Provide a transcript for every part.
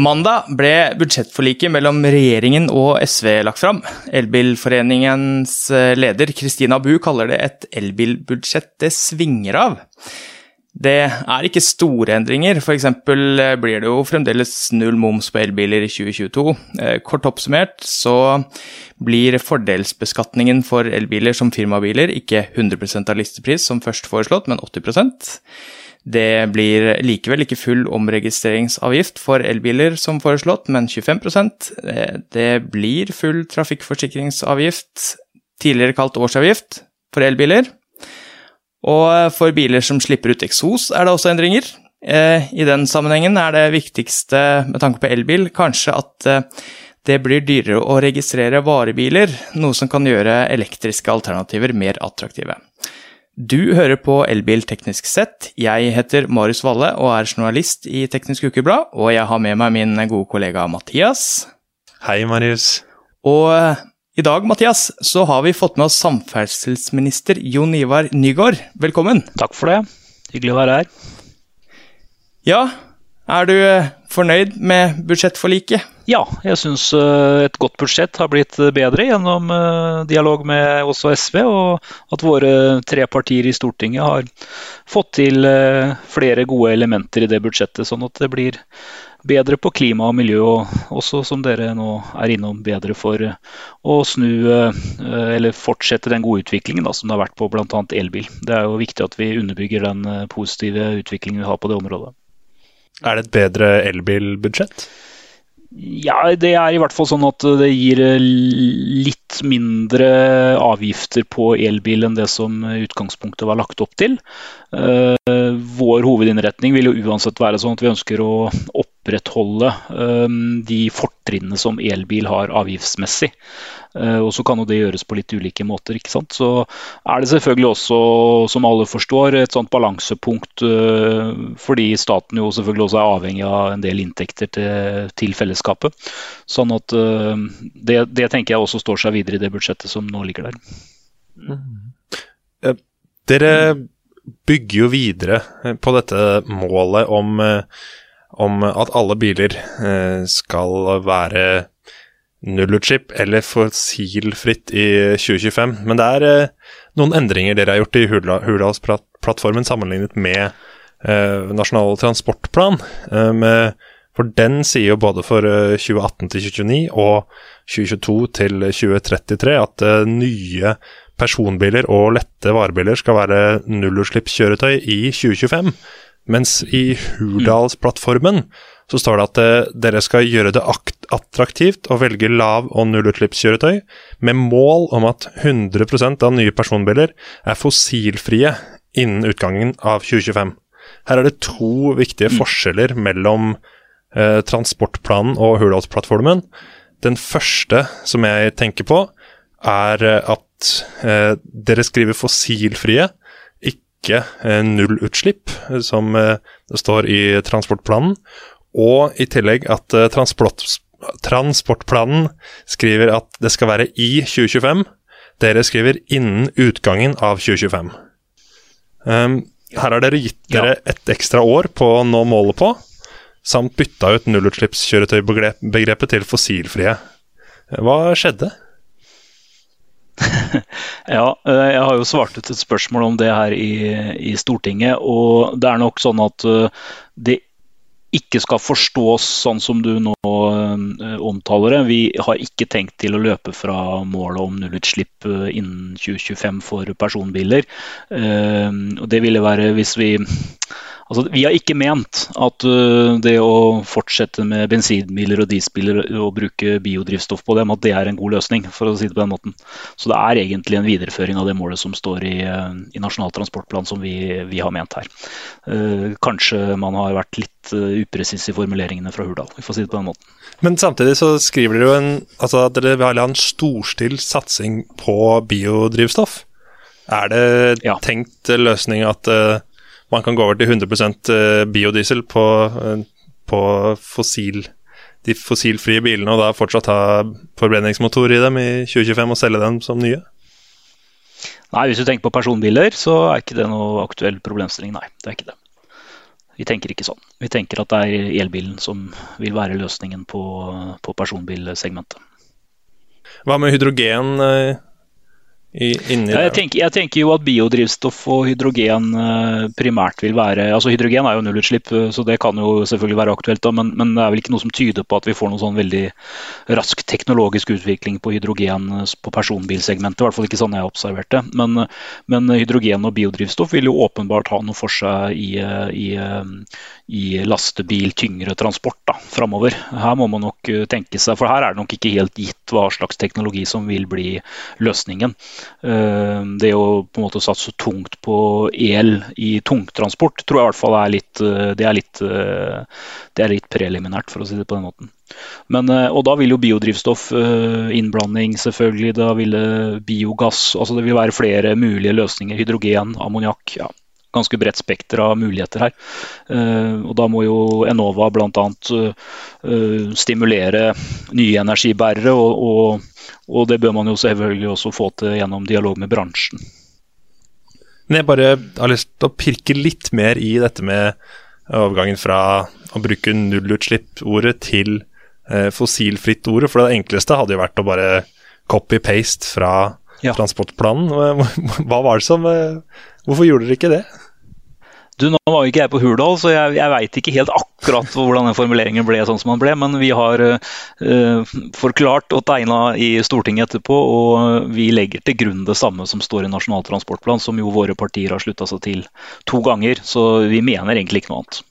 Mandag ble budsjettforliket mellom regjeringen og SV lagt fram. Elbilforeningens eh, leder Kristina Bu kaller det et elbilbudsjett det svinger av. Det er ikke store endringer, f.eks. Eh, blir det jo fremdeles null moms på elbiler i 2022. Eh, kort oppsummert så blir fordelsbeskatningen for elbiler som firmabiler ikke 100% av listepris som først foreslått, men 80 det blir likevel ikke full omregistreringsavgift for elbiler som foreslått, men 25% Det blir full trafikkforsikringsavgift, tidligere kalt årsavgift, for elbiler. Og for biler som slipper ut eksos, er det også endringer. Eh, I den sammenhengen er det viktigste med tanke på elbil kanskje at eh, det blir dyrere å registrere varebiler, noe som kan gjøre elektriske alternativer mer attraktive. Du hører på Elbil teknisk sett. Jeg heter Marius Valle og er journalist i Teknisk Ukeblad, og jeg har med meg min gode kollega Mathias. Hei, Marius. Og eh, i dag, Mathias, så har vi fått med oss samferdselsminister Jon Ivar Nygård. Velkommen. Takk for det. Hyggelig å være her. Ja, er du eh, fornøyd med budsjettforliket? Ja, jeg syns eh, et godt budsjett har blitt eh, bedre gjennom dialog med også SV, og at våre tre partier i Stortinget har fått til flere gode elementer i det budsjettet, sånn at det blir bedre på klima og miljø, og også som dere nå er innom, bedre for å snu eller fortsette den gode utviklingen da, som det har vært på bl.a. elbil. Det er jo viktig at vi underbygger den positive utviklingen vi har på det området. Er det et bedre elbilbudsjett? Ja, det er i hvert fall sånn at det gir litt mindre avgifter på elbil enn det som utgangspunktet var lagt opp til. Eh, vår hovedinnretning vil jo uansett være sånn at vi ønsker å opprettholde eh, de fortrinnene som elbil har avgiftsmessig. Eh, og så kan jo det gjøres på litt ulike måter. ikke sant? Så er det selvfølgelig også, som alle forstår, et sånt balansepunkt fordi staten jo selvfølgelig også er avhengig av en del inntekter til, til fellesskapet. Sånn at det, det, tenker jeg også står seg videre i det budsjettet som nå ligger der. Mm. Dere bygger jo videre på dette målet om, om at alle biler skal være nullutslipp eller fossilfritt i 2025. Men det er eh, noen endringer dere har gjort i Hurdalsplattformen sammenlignet med eh, Nasjonal transportplan. Eh, for den sier jo både for 2018 til 2029 og 2022 til 2033 at eh, nye personbiler og lette varebiler skal være nullutslippskjøretøy i 2025. Mens i Hurdalsplattformen så står det at eh, dere skal gjøre det attraktivt å velge lav- og nullutslippskjøretøy, med mål om at 100% av nye personbiler er fossilfrie innen utgangen av 2025. Her er det to viktige mm. forskjeller mellom eh, transportplanen og Hurdalsplattformen. Den første som jeg tenker på, er eh, at eh, dere skriver fossilfrie, ikke eh, nullutslipp, som eh, det står i transportplanen. Og i tillegg at uh, transport, transportplanen skriver at det skal være i 2025. Dere skriver innen utgangen av 2025. Um, her har dere gitt dere ja. et ekstra år på å nå målet på, samt bytta ut nullutslippskjøretøybegrepet til fossilfrie. Hva skjedde? ja, eh, jeg har jo svart ut et spørsmål om det her i, i Stortinget. Og det er nok sånn at eh, det ikke skal forstås sånn som du nå uh, omtaler det. Vi har ikke tenkt til å løpe fra målet om nullutslipp innen 2025 for personbiler. Og det ville være hvis vi Altså, vi har ikke ment at uh, det å fortsette med bensinbiler og dieselbiler og bruke biodrivstoff på dem, at det er en god løsning, for å si det på den måten. Så det er egentlig en videreføring av det målet som står i, uh, i Nasjonal transportplan som vi, vi har ment her. Uh, kanskje man har vært litt upresis i formuleringene fra Hurdal, vi får si det på den måten. Men samtidig så skriver dere jo en, altså at dere vil ha en storstilt satsing på biodrivstoff. Er det ja. tenkt løsning at man kan gå over til 100 eh, biodiesel på, eh, på fossil, de fossilfrie bilene, og da fortsatt ha forbrenningsmotor i dem i 2025 og selge dem som nye? Nei, hvis du tenker på personbiler, så er ikke det noe aktuell problemstilling. Nei, det er ikke det. vi tenker ikke sånn. Vi tenker at det er elbilen som vil være løsningen på, på personbilsegmentet. Hva med hydrogen? Eh, i, inni jeg tenker, jeg tenker, jo at biodrivstoff og hydrogen uh, primært vil være altså Hydrogen er jo nullutslipp, uh, så det kan jo selvfølgelig være aktuelt. Da, men, men, det er vel ikke noe som tyder på at vi får noen sånn veldig rask teknologisk utvikling på hydrogen uh, på personbilsegmentet. I hvert fall ikke sånn jeg har observert det. Men, men, hydrogen og biodrivstoff vil jo åpenbart ha noe for seg i, i, i lastebil, tyngre transport da, framover. Her må man nok tenke seg, for her er det nok ikke helt gitt hva slags teknologi som vil bli løsningen. Eh, det å på en måte satse tungt på el i tungtransport tror jeg i hvert fall er litt, eh, det er litt, eh, det er litt preliminært, for å si det på den måten. Men, og da vil jo biodrivstoff, innblanding selvfølgelig, da vil det biogass altså Det vil være flere mulige løsninger. Hydrogen, ammoniakk. Ja, ganske bredt spekter av muligheter her. og Da må jo Enova bl.a. Stimulere nye energibærere og, og og det bør man jo selvfølgelig også få til gjennom dialog med bransjen. Men jeg bare har lyst til å pirke litt mer i dette med overgangen fra å bruke nullutslipp-ordet til eh, fossilfritt-ordet. For det enkleste hadde jo vært å bare copy-paste fra ja. transportplanen. Hva var det som eh, Hvorfor gjorde dere ikke det? Du, Nå var jo ikke jeg på Hurdal, så jeg, jeg veit ikke helt akkurat hvordan den formuleringen ble sånn som den ble, men vi har uh, forklart og tegna i Stortinget etterpå, og vi legger til grunn det samme som står i Nasjonal transportplan, som jo våre partier har slutta seg til to ganger. Så vi mener egentlig ikke noe annet.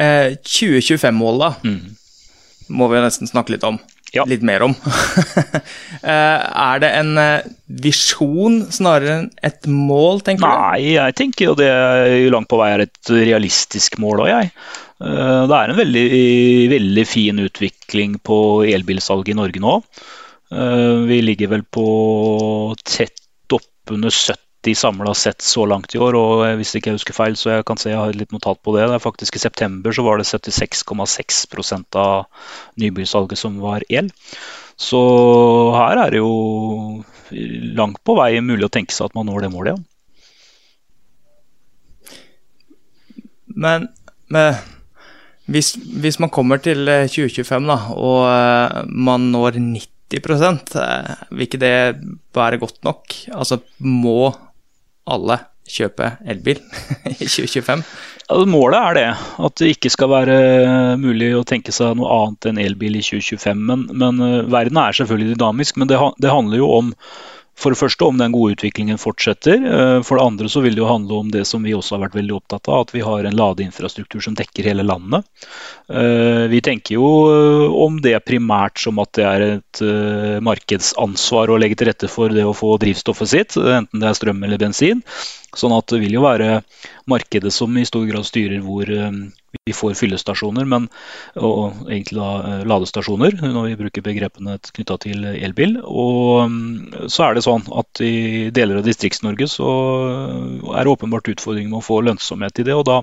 Eh, 2025-målet mm. må vi nesten snakke litt om ja. litt mer om. Eh, er det en eh, visjon snarere enn et mål, tenker du? Nei, jeg tenker jo det langt på vei er et realistisk mål òg, jeg. Eh, det er en veldig, veldig fin utvikling på elbilsalget i Norge nå. Vi ligger vel på tett oppunder 70 90 samla sett så langt i år. og Hvis ikke jeg husker feil, så jeg kan se jeg har litt notat på det. det er faktisk I september så var det 76,6% av nybilsalget som var el. Så her er det jo langt på vei mulig å tenke seg at man når det målet. Ja. Men, men hvis, hvis, man kommer til 2025 da, og eh, man når 90 eh, vil ikke det være godt nok? Altså, må alle kjøpe elbil i 2025? Ja, målet er det, at det ikke skal være mulig å tenke seg noe annet enn elbil i 2025. Men, men eh, verden er selvfølgelig dynamisk. Men det, det handler jo om for det første om den gode utviklingen fortsetter. Eh, for det andre så vil det jo handle om det som vi også har vært veldig opptatt av, at vi har en ladeinfrastruktur som dekker hele landet. Eh, vi tenker jo eh, om det primært som at det er et markedsansvar å legge til rette for det å få drivstoffet sitt, enten det er strøm eller bensin. Sånn at det vil jo være markedet som i stor grad styrer hvor vi får fyllestasjoner, men, og egentlig da eh, ladestasjoner, når vi bruker begrepene knytta til elbil. Og mm, så er det sånn at i deler av Distrikts-Norge så er det åpenbart utfordringer med å få lønnsomhet i det. og da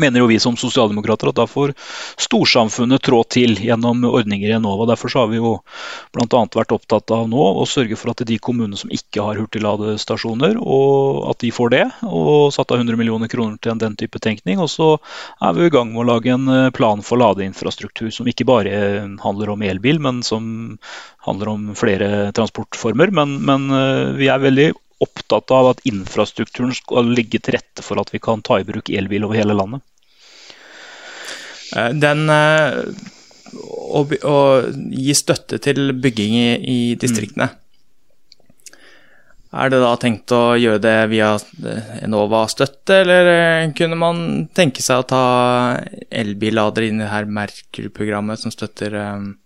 mener jo vi som sosialdemokrater at da får storsamfunnet trå til gjennom ordninger i Enova. Derfor har vi jo bl.a. vært opptatt av nå å sørge for at de kommunene som ikke har hurtigladestasjoner, og at de får det. Og satt av 100 millioner kroner til den type tenkning. Og så er vi i gang med å lage en eh, plan for ladeinfrastruktur som ikke bare handler om elbil, men som handler om flere transportformer. Men, men eh, vi er veldig opptatt av at infrastrukturen skal ligge til rette for at vi kan ta i bruk elbil over hele landet. Eh, den eh, å, å gi støtte til bygging i, i distriktene. Mm. Er det da tenkt å gjøre det via eh, Enova-støtte, eller kunne man tenke seg å ta elbilladere inn i det her Merkur-programmet som støtter utbygging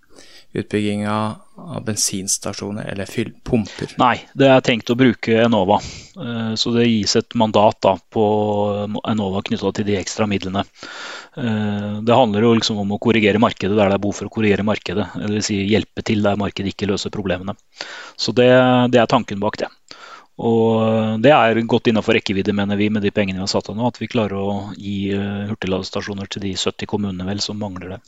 av, av bensinstasjoner eller pumper? Nei, det er tenkt å bruke Enova. Eh, så det gis et mandat da, på Enova knytta til de ekstra midlene. Eh, det handler jo liksom om å korrigere markedet der det er behov for å korrigere markedet. Dvs. Si hjelpe til der markedet ikke løser problemene. Så det, det er tanken bak det. Og Det er godt innenfor rekkevidde, mener vi, med de pengene vi har satt av nå. At vi klarer å gi eh, hurtigladestasjoner til de 70 kommunene vel som mangler det.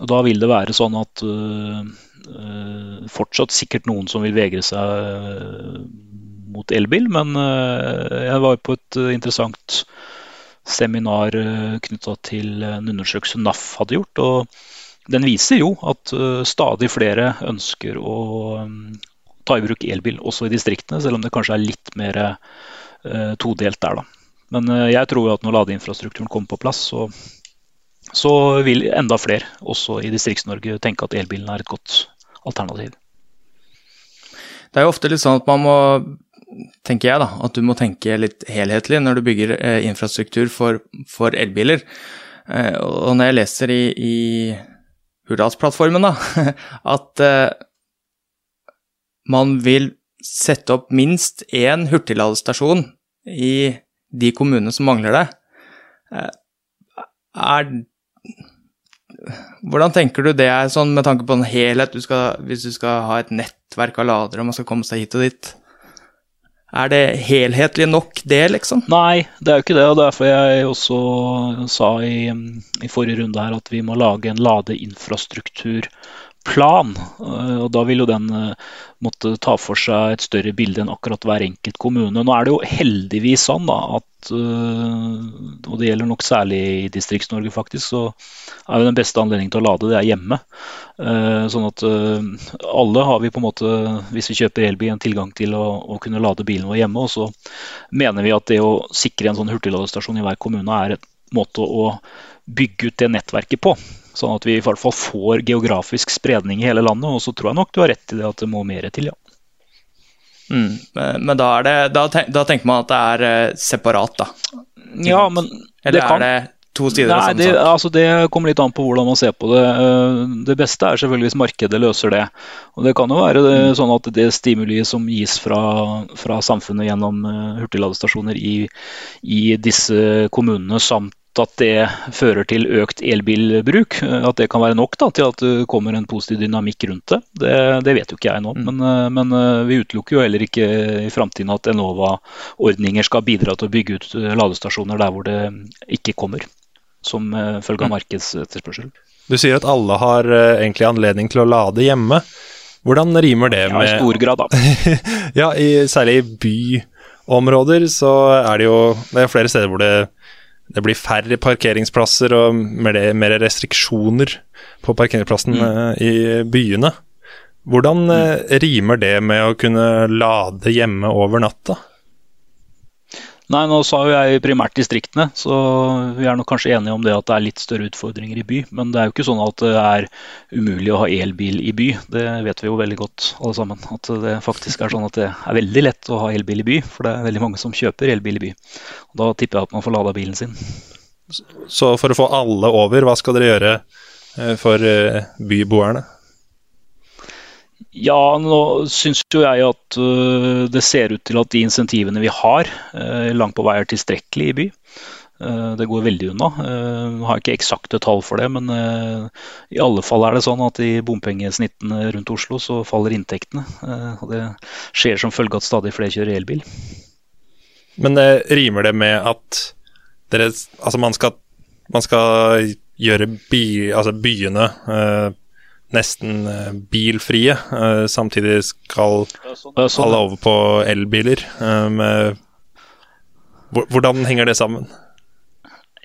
Og Da vil det være sånn at uh, uh, fortsatt sikkert noen som vil vegre seg uh, mot elbil, men jeg var på et interessant seminar knytta til en undersøkelse NAF hadde gjort. og Den viser jo at stadig flere ønsker å ta i bruk elbil også i distriktene, selv om det kanskje er litt mer todelt der. da. Men jeg tror at når ladeinfrastrukturen kommer på plass, så så vil enda flere, også i Distrikts-Norge, tenke at elbilen er et godt alternativ. Det er jo ofte litt sånn at man må, tenker jeg da, at du må tenke litt helhetlig når du bygger eh, infrastruktur for, for, elbiler. Eh, og når jeg leser i, i Hurdalsplattformen da, at eh, man vil sette opp minst én hurtigladestasjon i de kommunene som mangler det, er hvordan tenker du det er sånn med tanke på en helhet, du skal, hvis du skal ha et nettverk av ladere og man skal komme seg hit og dit? Er det helhetlig nok, det, liksom? Nei, det er jo ikke det. og Derfor jeg også sa i, i forrige runde her at vi må lage en ladeinfrastruktur plan. Eh, og Da vil jo den eh, måtte ta for seg et større bilde enn akkurat hver enkelt kommune. Nå er det jo heldigvis sånn da, at, eh, og det gjelder nok særlig i Distrikts-Norge faktisk, så er jo den beste anledningen til å lade det er hjemme. Sånn at alle har vi på en måte, hvis vi kjøper elbil, en tilgang til å, å kunne lade bilen vår hjemme. Og så mener vi at det å sikre en sånn hurtigladestasjon i hver kommune er en måte å bygge ut det nettverket på. Sånn at vi i hvert fall får geografisk spredning i hele landet. Og så tror jeg nok du har rett i det at det må mer til, ja. Mm, men da, det, da, tenk, da, tenker man at det er eh, separat, da? Ja, men Eller det kan... er det to sider av samme sak? Altså det kommer litt an på hvordan man ser på det. Eh, det beste er selvfølgelig hvis markedet løser det. Og Det kan jo være det, mm. sånn at det stimuliet som gis fra, fra samfunnet gjennom eh, hurtigladestasjoner i, i disse kommunene, samt at det fører til økt elbilbruk. At det kan være nok da, til at det kommer en positiv dynamikk rundt det. Det, det vet jo ikke jeg nå. Mm. Men, eh, men, eh, vi utelukker jo heller ikke i framtiden at Enova-ordninger skal bidra til å bygge ut eh, ladestasjoner der hvor det ikke kommer. Som følge av mm. markedsetterspørsel. Du sier at alle har egentlig anledning til å lade hjemme. Hvordan rimer det med Ja, i stor grad, da. ja, i, særlig i byområder så er det jo det er flere steder hvor det det blir færre parkeringsplasser og mer, mer restriksjoner på parkeringsplassen mm. Eh, i byene. Hvordan mm. rimer det med å kunne lade hjemme over natta? Nei, nå sa jo jeg primært distriktene, så vi er nok kanskje enige om det at det er litt større utfordringer i by. Men det er jo ikke sånn at det er umulig å ha elbil i by. Det vet vi jo veldig godt alle sammen. At det faktisk er sånn at det er veldig lett å ha elbil i by, for det er veldig mange som kjøper elbil i by. Og da tipper jeg at man får lada bilen sin. Så for å få alle over, hva skal dere gjøre eh, for eh, byboerne? Ja, nå syns jo jeg at uh, det ser ut til at de insentivene vi har, uh, langt på vei er tilstrekkelig i by. Uh, det går veldig unna. Jeg har ikke eksakte tall for det, men i alle fall er det sånn at i bompengesnittene rundt Oslo så faller inntektene. Og det skjer som følge av at stadig flere kjører elbil. Men rimer det med at dere Altså man skal, man skal gjøre by, altså byene nesten eh, bilfrie. Eh, samtidig skal sånn. alle over på elbiler. Eh, hvordan henger det sammen?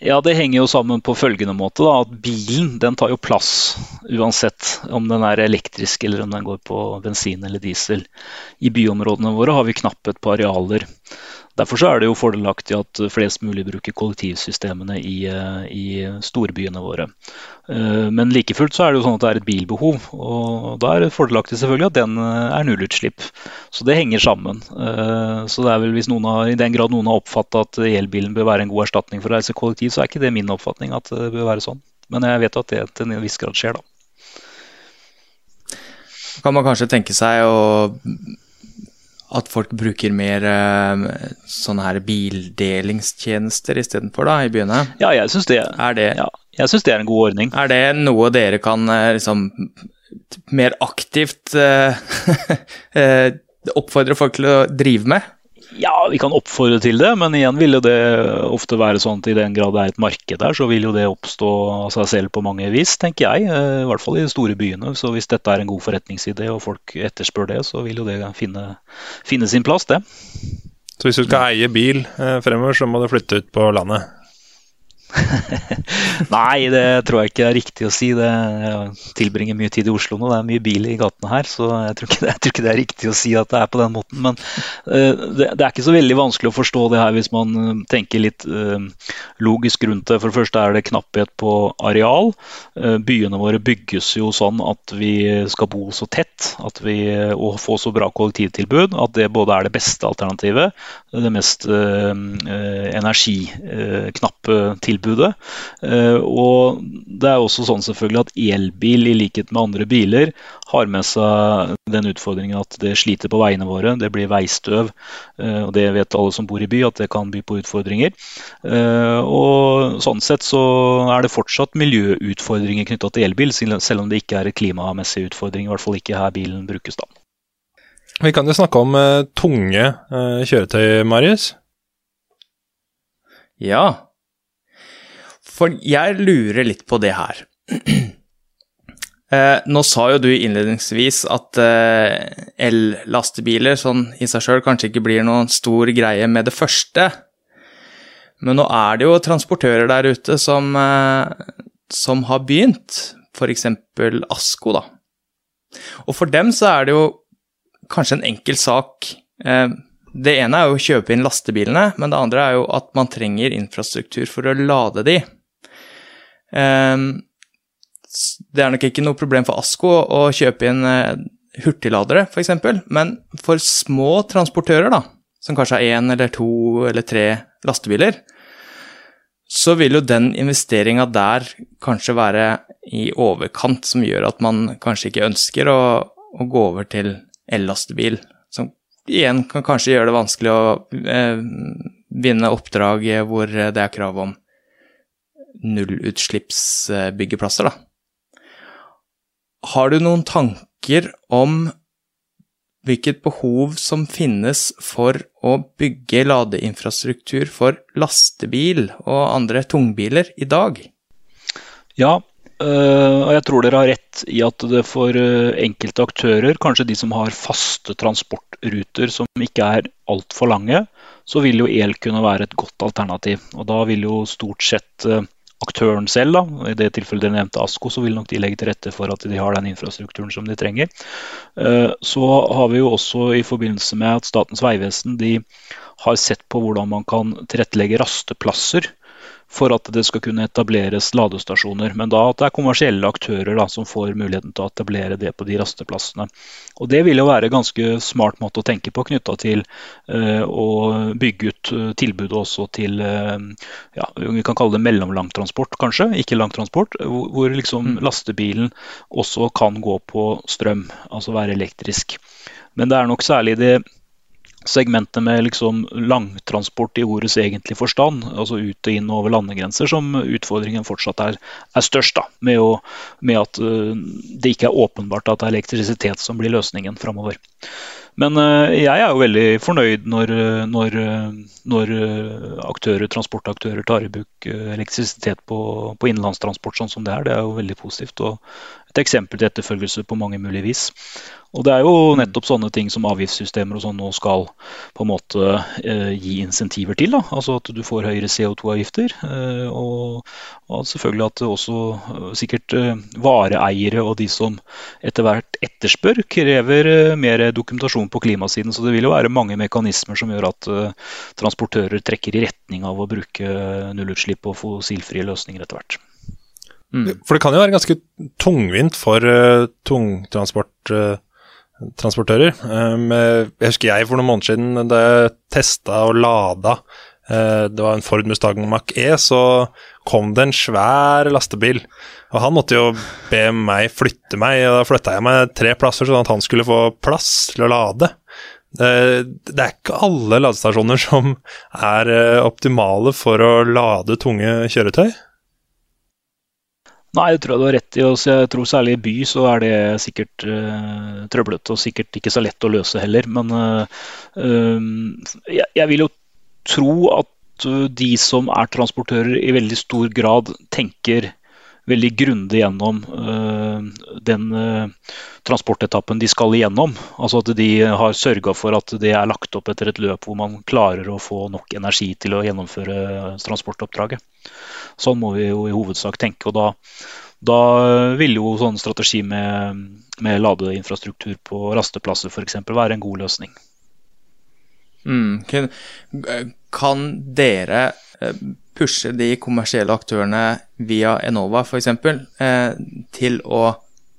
Ja, Det henger jo sammen på følgende måte. Da, at Bilen den tar jo plass uansett om den er elektrisk eller om den går på bensin eller diesel. I byområdene våre har vi knapphet på arealer. Derfor er det jo fordelaktig at flest mulig bruker kollektivsystemene i, eh, i storbyene våre. Eh, men like fullt så er det jo sånn at det er et bilbehov, og da er det fordelaktig selvfølgelig at den eh, er nullutslipp. Så det henger sammen. Så det er vel hvis noen har, i den grad noen har oppfatta at elbilen bør være en god erstatning for å reise kollektiv, så er ikke det min oppfatning at det bør være sånn. Men jeg vet at det til en viss grad skjer, da. Kan man kanskje tenke seg å at folk bruker mer uh, sånne her bildelingstjenester istedenfor da, i byene? Ja, jeg syns det, det, ja, det, er en god ordning. Er det noe dere kan uh, liksom mer aktivt uh, oppfordre folk til å drive med? Ja, vi kan oppfordre til det, men igjen vil jo det ofte være sånn at i den grad det er et marked der, så vil jo det oppstå av seg selv på mange vis, tenker jeg. I hvert fall i de store byene. Så hvis dette er en god forretningsidé og folk etterspør det, så vil jo det finne, finne sin plass, det. Så hvis du skal eie bil fremover, så må du flytte ut på landet? Nei, det tror jeg ikke er riktig å si. Det, jeg tilbringer mye tid i Oslo nå, det er mye bil i gatene her. Så jeg tror, ikke, jeg tror ikke det er riktig å si at det er på den måten. Men uh, det, det, er ikke så veldig vanskelig å forstå det her hvis man uh, tenker litt uh, logisk rundt det. For det første er det knapphet på areal. byene våre bygges jo sånn at vi skal bo så tett at vi, og få så bra kollektivtilbud at det både er det beste alternativet, det mest energiknappe tilbudet tilbudet. Eh, og det er også sånn selvfølgelig at elbil, i likhet med andre biler, har med seg den utfordringen at det sliter på veiene våre. Det blir veistøv. Eh, og det vet alle som bor i by, at det kan by på utfordringer. Eh, og sånn sett så er det fortsatt miljøutfordringer knytta til elbil, selv om det ikke er en klimamessig utfordring. I hvert fall ikke her bilen brukes da. Vi kan jo snakke om uh, tunge uh, kjøretøy, Marius. Ja, for jeg lurer litt på det her. Eh, nå sa jo du innledningsvis at eh, el-lastebiler sånn i seg sjøl kanskje ikke blir noen stor greie med det første. Men nå er det jo transportører der ute som, eh, som har begynt, f.eks. Asko, da. Og for dem så er det jo kanskje en enkel sak. Det ene er jo å kjøpe inn lastebilene, men det andre er jo at man trenger infrastruktur for å lade de. Ehm, det er nok ikke noe problem for Asko å kjøpe inn eh, hurtigladere, f.eks., men for små transportører, da, som kanskje har én eller to eller tre lastebiler, så vil jo den investeringa der kanskje være i overkant, som gjør at man kanskje ikke ønsker å, å gå over til ellastebil, som igjen kan kanskje gjøre det vanskelig å eh, vinne oppdrag hvor det er krav om nullutslippsbyggeplasser, da. Har du noen tanker om hvilket behov som finnes for å bygge ladeinfrastruktur for lastebil og andre tungbiler i dag? Ja, øh, og jeg tror dere har rett i at det for øh, enkelte aktører, kanskje de som har faste transportruter som ikke er altfor lange, så vil jo el kunne være et godt alternativ. Og da vil jo stort sett øh, aktøren selv. Da. I det tilfellet dere nevnte Asko, så vil nok de legge til rette for at de har den infrastrukturen som de trenger. Eh, så har vi jo også i forbindelse med at Statens vegvesen de har sett på hvordan man kan tilrettelegge rasteplasser for at det skal kunne etableres ladestasjoner. Men da at det er kommersielle aktører da, som får muligheten til å etablere det på de rasteplassene. Og Det vil jo være en ganske smart måte å tenke på knytta til uh, å bygge ut uh, tilbudet også til uh, ja, vi kan kalle det mellomlangtransport, kanskje, ikke langtransport. Hvor, hvor liksom mm. lastebilen også kan gå på strøm, altså være elektrisk. Men det er nok særlig det segmentet med liksom langtransport i ordets egentlige forstand, altså ut og inn over landegrenser, som utfordringen fortsatt er, er størst. da, med, å, med at uh, det ikke er åpenbart at det er elektrisitet som blir løsningen framover. Men uh, jeg er jo veldig fornøyd når, når, når aktører, transportaktører tar i bruk elektrisitet på, på innenlandstransport sånn som det er. Det er jo veldig positivt og et eksempel til etterfølgelse på mange mulige vis. Og Det er jo nettopp sånne ting som avgiftssystemer og sånn nå skal på en måte eh, gi insentiver til. Da. Altså At du får høyere CO2-avgifter. Eh, og, og, selvfølgelig at også eh, sikkert eh, vareeiere og de som etter hvert etterspør, krever eh, mer dokumentasjon på klimasiden. Så det vil jo være mange mekanismer som gjør at eh, transportører trekker i retning av å bruke nullutslipp og fossilfrie løsninger etter hvert. Mm. For det kan jo være ganske tungvint for uh, tungtransportører. uh, transportører. Um, jeg husker jeg for noen måneder siden da jeg testa og lada uh, Det var en Ford Mustang Mach-E, så kom det en svær lastebil. Og han måtte jo be meg flytte meg, og da flytta jeg meg tre plasser sånn at han skulle få plass til å lade. Det er ikke alle ladestasjoner som er optimale for å lade tunge kjøretøy. Nei, det tror jeg du har rett i. Også jeg tror særlig i by så er det sikkert uh, trøblete og sikkert ikke så lett å løse heller. Men uh, jeg, jeg, vil jo tro at de som er transportører i veldig stor grad tenker veldig grundig gjennom uh, den uh, transportetappen de skal igjennom. Altså at de har sørga for at det er lagt opp etter et løp hvor man klarer å få nok energi til å gjennomføre transportoppdraget. Sånn må vi jo i hovedsak tenke. og da, da vil jo sånn strategi med, med ladeinfrastruktur på rasteplasser f.eks. være en god løsning. Mm. Kan, kan dere eh, pushe de kommersielle aktørene via Enova f.eks. Eh, til å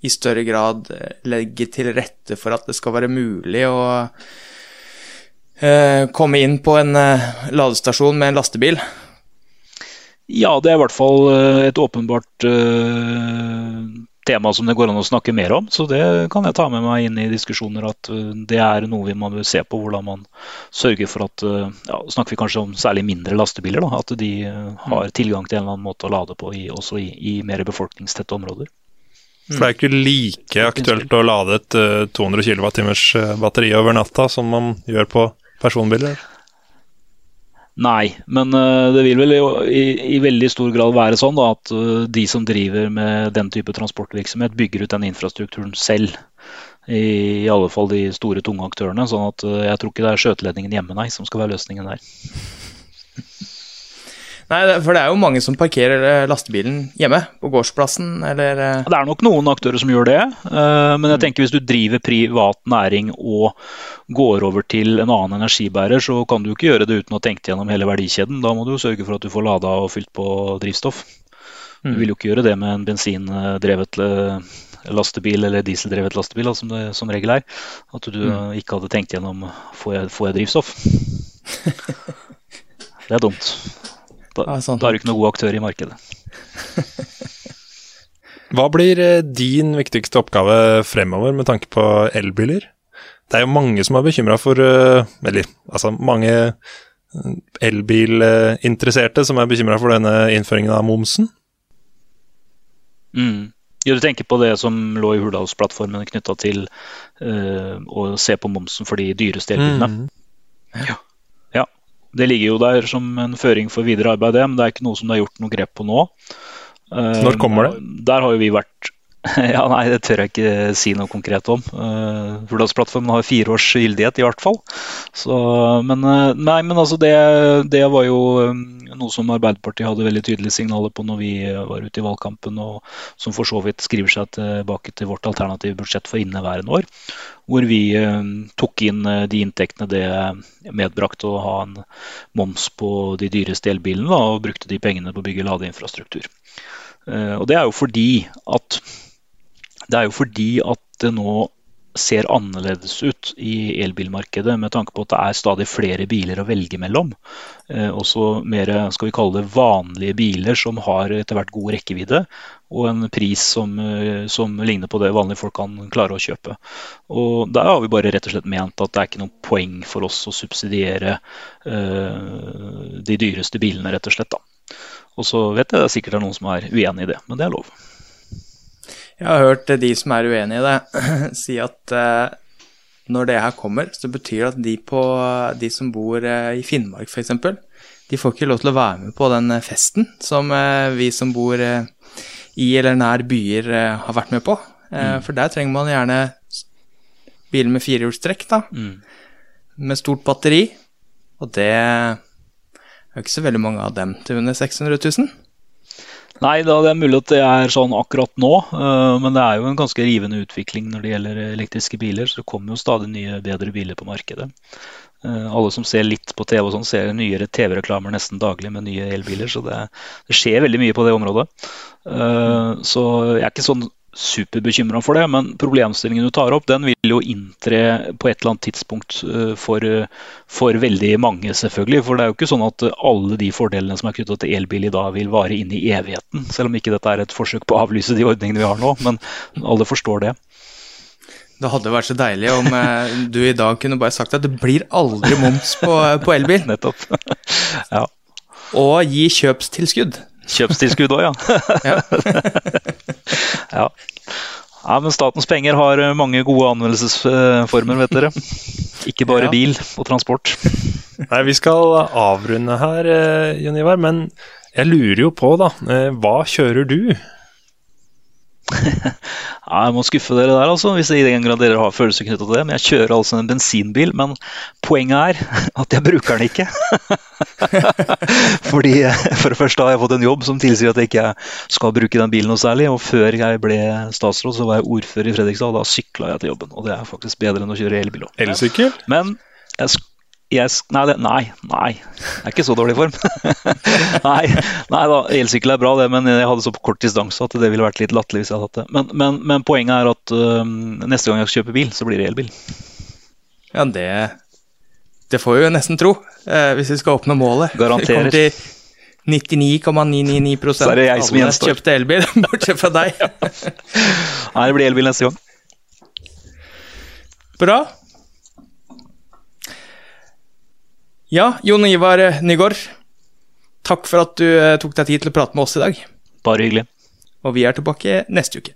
i større grad eh, legge til rette for at det skal være mulig å komme inn på en ladestasjon med en lastebil? Ja, det er i hvert fall eh, et åpenbart uh, tema som det går an å snakke mer om. Så det kan jeg ta med meg inn i diskusjoner. At uh, det er noe vi må se på. Hvordan man sørger for at ja, Snakker vi kanskje om særlig mindre lastebiler. Da, at de har tilgang til en eller annen måte å lade på i, også i, i mer befolkningstette områder. For det er ikke like aktuelt å lade et 200 kWt batteri over natta som man gjør på personbiler? Nei, men uh, det vil vel i, i, veldig stor grad være sånn da, at uh, de som driver med den type transportvirksomhet, bygger ut den infrastrukturen selv. I, i alle fall de store, tunge aktørene. sånn at uh, jeg tror ikke det er skjøteledningen hjemme nei, som skal være løsningen der. Nei, for det er jo mange som parkerer eh, lastebilen hjemme, på gårdsplassen, eller eh. Det er nok noen aktører som gjør det, eh, men jeg mm. tenker hvis du driver privat næring og går over til en annen energibærer, så kan du ikke gjøre det uten å tenke gjennom hele verdikjeden. Da må du jo sørge for at du får lada og fylt på drivstoff. Du mm. vil jo ikke gjøre det med en bensindrevet lastebil eller dieseldrevet lastebil, som det som regel er. At du mm. ikke hadde tenkt gjennom får jeg, får jeg drivstoff. det er dumt. Da, ja, da er du ikke noen god aktør i markedet. Hva blir eh, din viktigste oppgave fremover med tanke på elbiler? Det er jo mange som er bekymra for eh, Eller altså mange eh, elbilinteresserte som er bekymra for denne innføringen av momsen. Mm. Ja, du tenker på det som lå i Hurdalsplattformen knytta til uh, å se på momsen for de dyreste elbilene? Mm. Ja. Det ligger jo der som en føring for videre arbeid, men det er ikke noe som det er gjort noe grep på nå. Når kommer det? Eh, der har jo vi vært Ja, nei, det tør jeg ikke si noe konkret om. Uh, har fire års gyldighet, i hvert fall. Så, men, uh, nei, men altså det, det var jo um, noe som Arbeiderpartiet hadde veldig tydelige signaler på når vi var ute i valgkampen, og som for så vidt skriver seg tilbake til vårt alternative budsjett for inneværende år. Hvor vi uh, tok inn de inntektene det medbrakte å ha en moms på de dyreste elbilene, da, og brukte de pengene på å bygge ladeinfrastruktur. Og det er jo fordi at det er jo fordi at det nå ser annerledes ut i elbilmarkedet, med tanke på at det er stadig flere biler å velge mellom. Eh, også mer skal vi kalle det vanlige biler som har etter hvert god rekkevidde, og en pris som, eh, som, ligner på det vanlige folk kan klare å kjøpe. Og Der har vi bare rett og slett ment at det er ikke noe poeng for oss å subsidiere eh, de dyreste bilene, rett og slett. da. Og så vet jeg det er sikkert er noen som er uenig i det, men det er lov. Jeg har hørt de som er uenig i det, si at uh, når det her kommer, så betyr det at de, på, de som bor uh, i Finnmark f.eks., de får ikke lov til å være med på den eh, festen som uh, vi som bor i eller nær byer har vært med på. Mm. For der trenger man gjerne biler med firehjulstrekk, da. Mm. Med stort batteri. Og det er jo ikke så veldig mange av dem til under 600 000. Nei, da, det er mulig at det er sånn akkurat nå, uh, men det er jo en ganske rivende utvikling når det gjelder elektriske biler. Så det kommer jo stadig nye, bedre biler på markedet. Uh, alle som ser litt på TV, og sånn, ser nyere TV-reklamer nesten daglig med nye elbiler. Så det, det, skjer veldig mye på det området. Uh, så jeg er ikke sånn superbekymra for det, men problemstillingen du tar opp, den vil jo inntre på et eller annet tidspunkt eh, for, for, veldig mange, selvfølgelig. For det er jo ikke sånn at alle de fordelene som er knytta til elbil i dag, vil vare inn i evigheten. Selv om ikke dette er et forsøk på å avlyse de ordningene vi har nå, men alle forstår det. Det hadde vært så deilig om eh, du i dag kunne bare sagt at det blir aldri moms på, på elbil. Nettopp. ja. Og gi kjøpstilskudd. Kjøpstilskudd òg, ja. Ja. ja. Men statens penger har eh, mange gode anvendelsesformer, vet dere. Ikke bare Ja. bil og transport. Nei, vi skal avrunde her, eh, Jon Ivar, men jeg lurer jo på, da. eh, Hva kjører du? Ja, jeg må skuffe dere der, altså, hvis i den grad dere har følelser knyttet til det. Men jeg kjører altså en bensinbil, men poenget er at jeg bruker den ikke. Fordi For det første har jeg fått en jobb som tilsier at jeg ikke skal bruke den bilen noe særlig. Og før jeg ble statsråd, så var jeg ordfører i Fredrikstad, og da sykla jeg til jobben. Og det er faktisk bedre enn å kjøre elbil òg. Elsykkel? Men jeg, jeg, nei, det, nei, nei. Jeg er ikke så dårlig i form. nei, nei da, elsykkel er bra, det, men jeg hadde så kort distanse at det ville vært litt latterlig hvis jeg hadde hatt det. Men, men, men poenget er at øhm, neste gang jeg kjøper bil, så blir det elbil. Ja, det Det får vi jo nesten tro, eh, hvis vi skal oppnå målet. Garanterer. Vi kommer til 99,999% Så er det jeg som alle kjøpte elbil, bortsett fra deg. Nei, det blir elbil neste gang. Bra. Ja, Jon Ivar Nygaard. Takk for at du eh, tok deg tid til å prate med oss i dag. Bare hyggelig. Og vi er tilbake neste uke.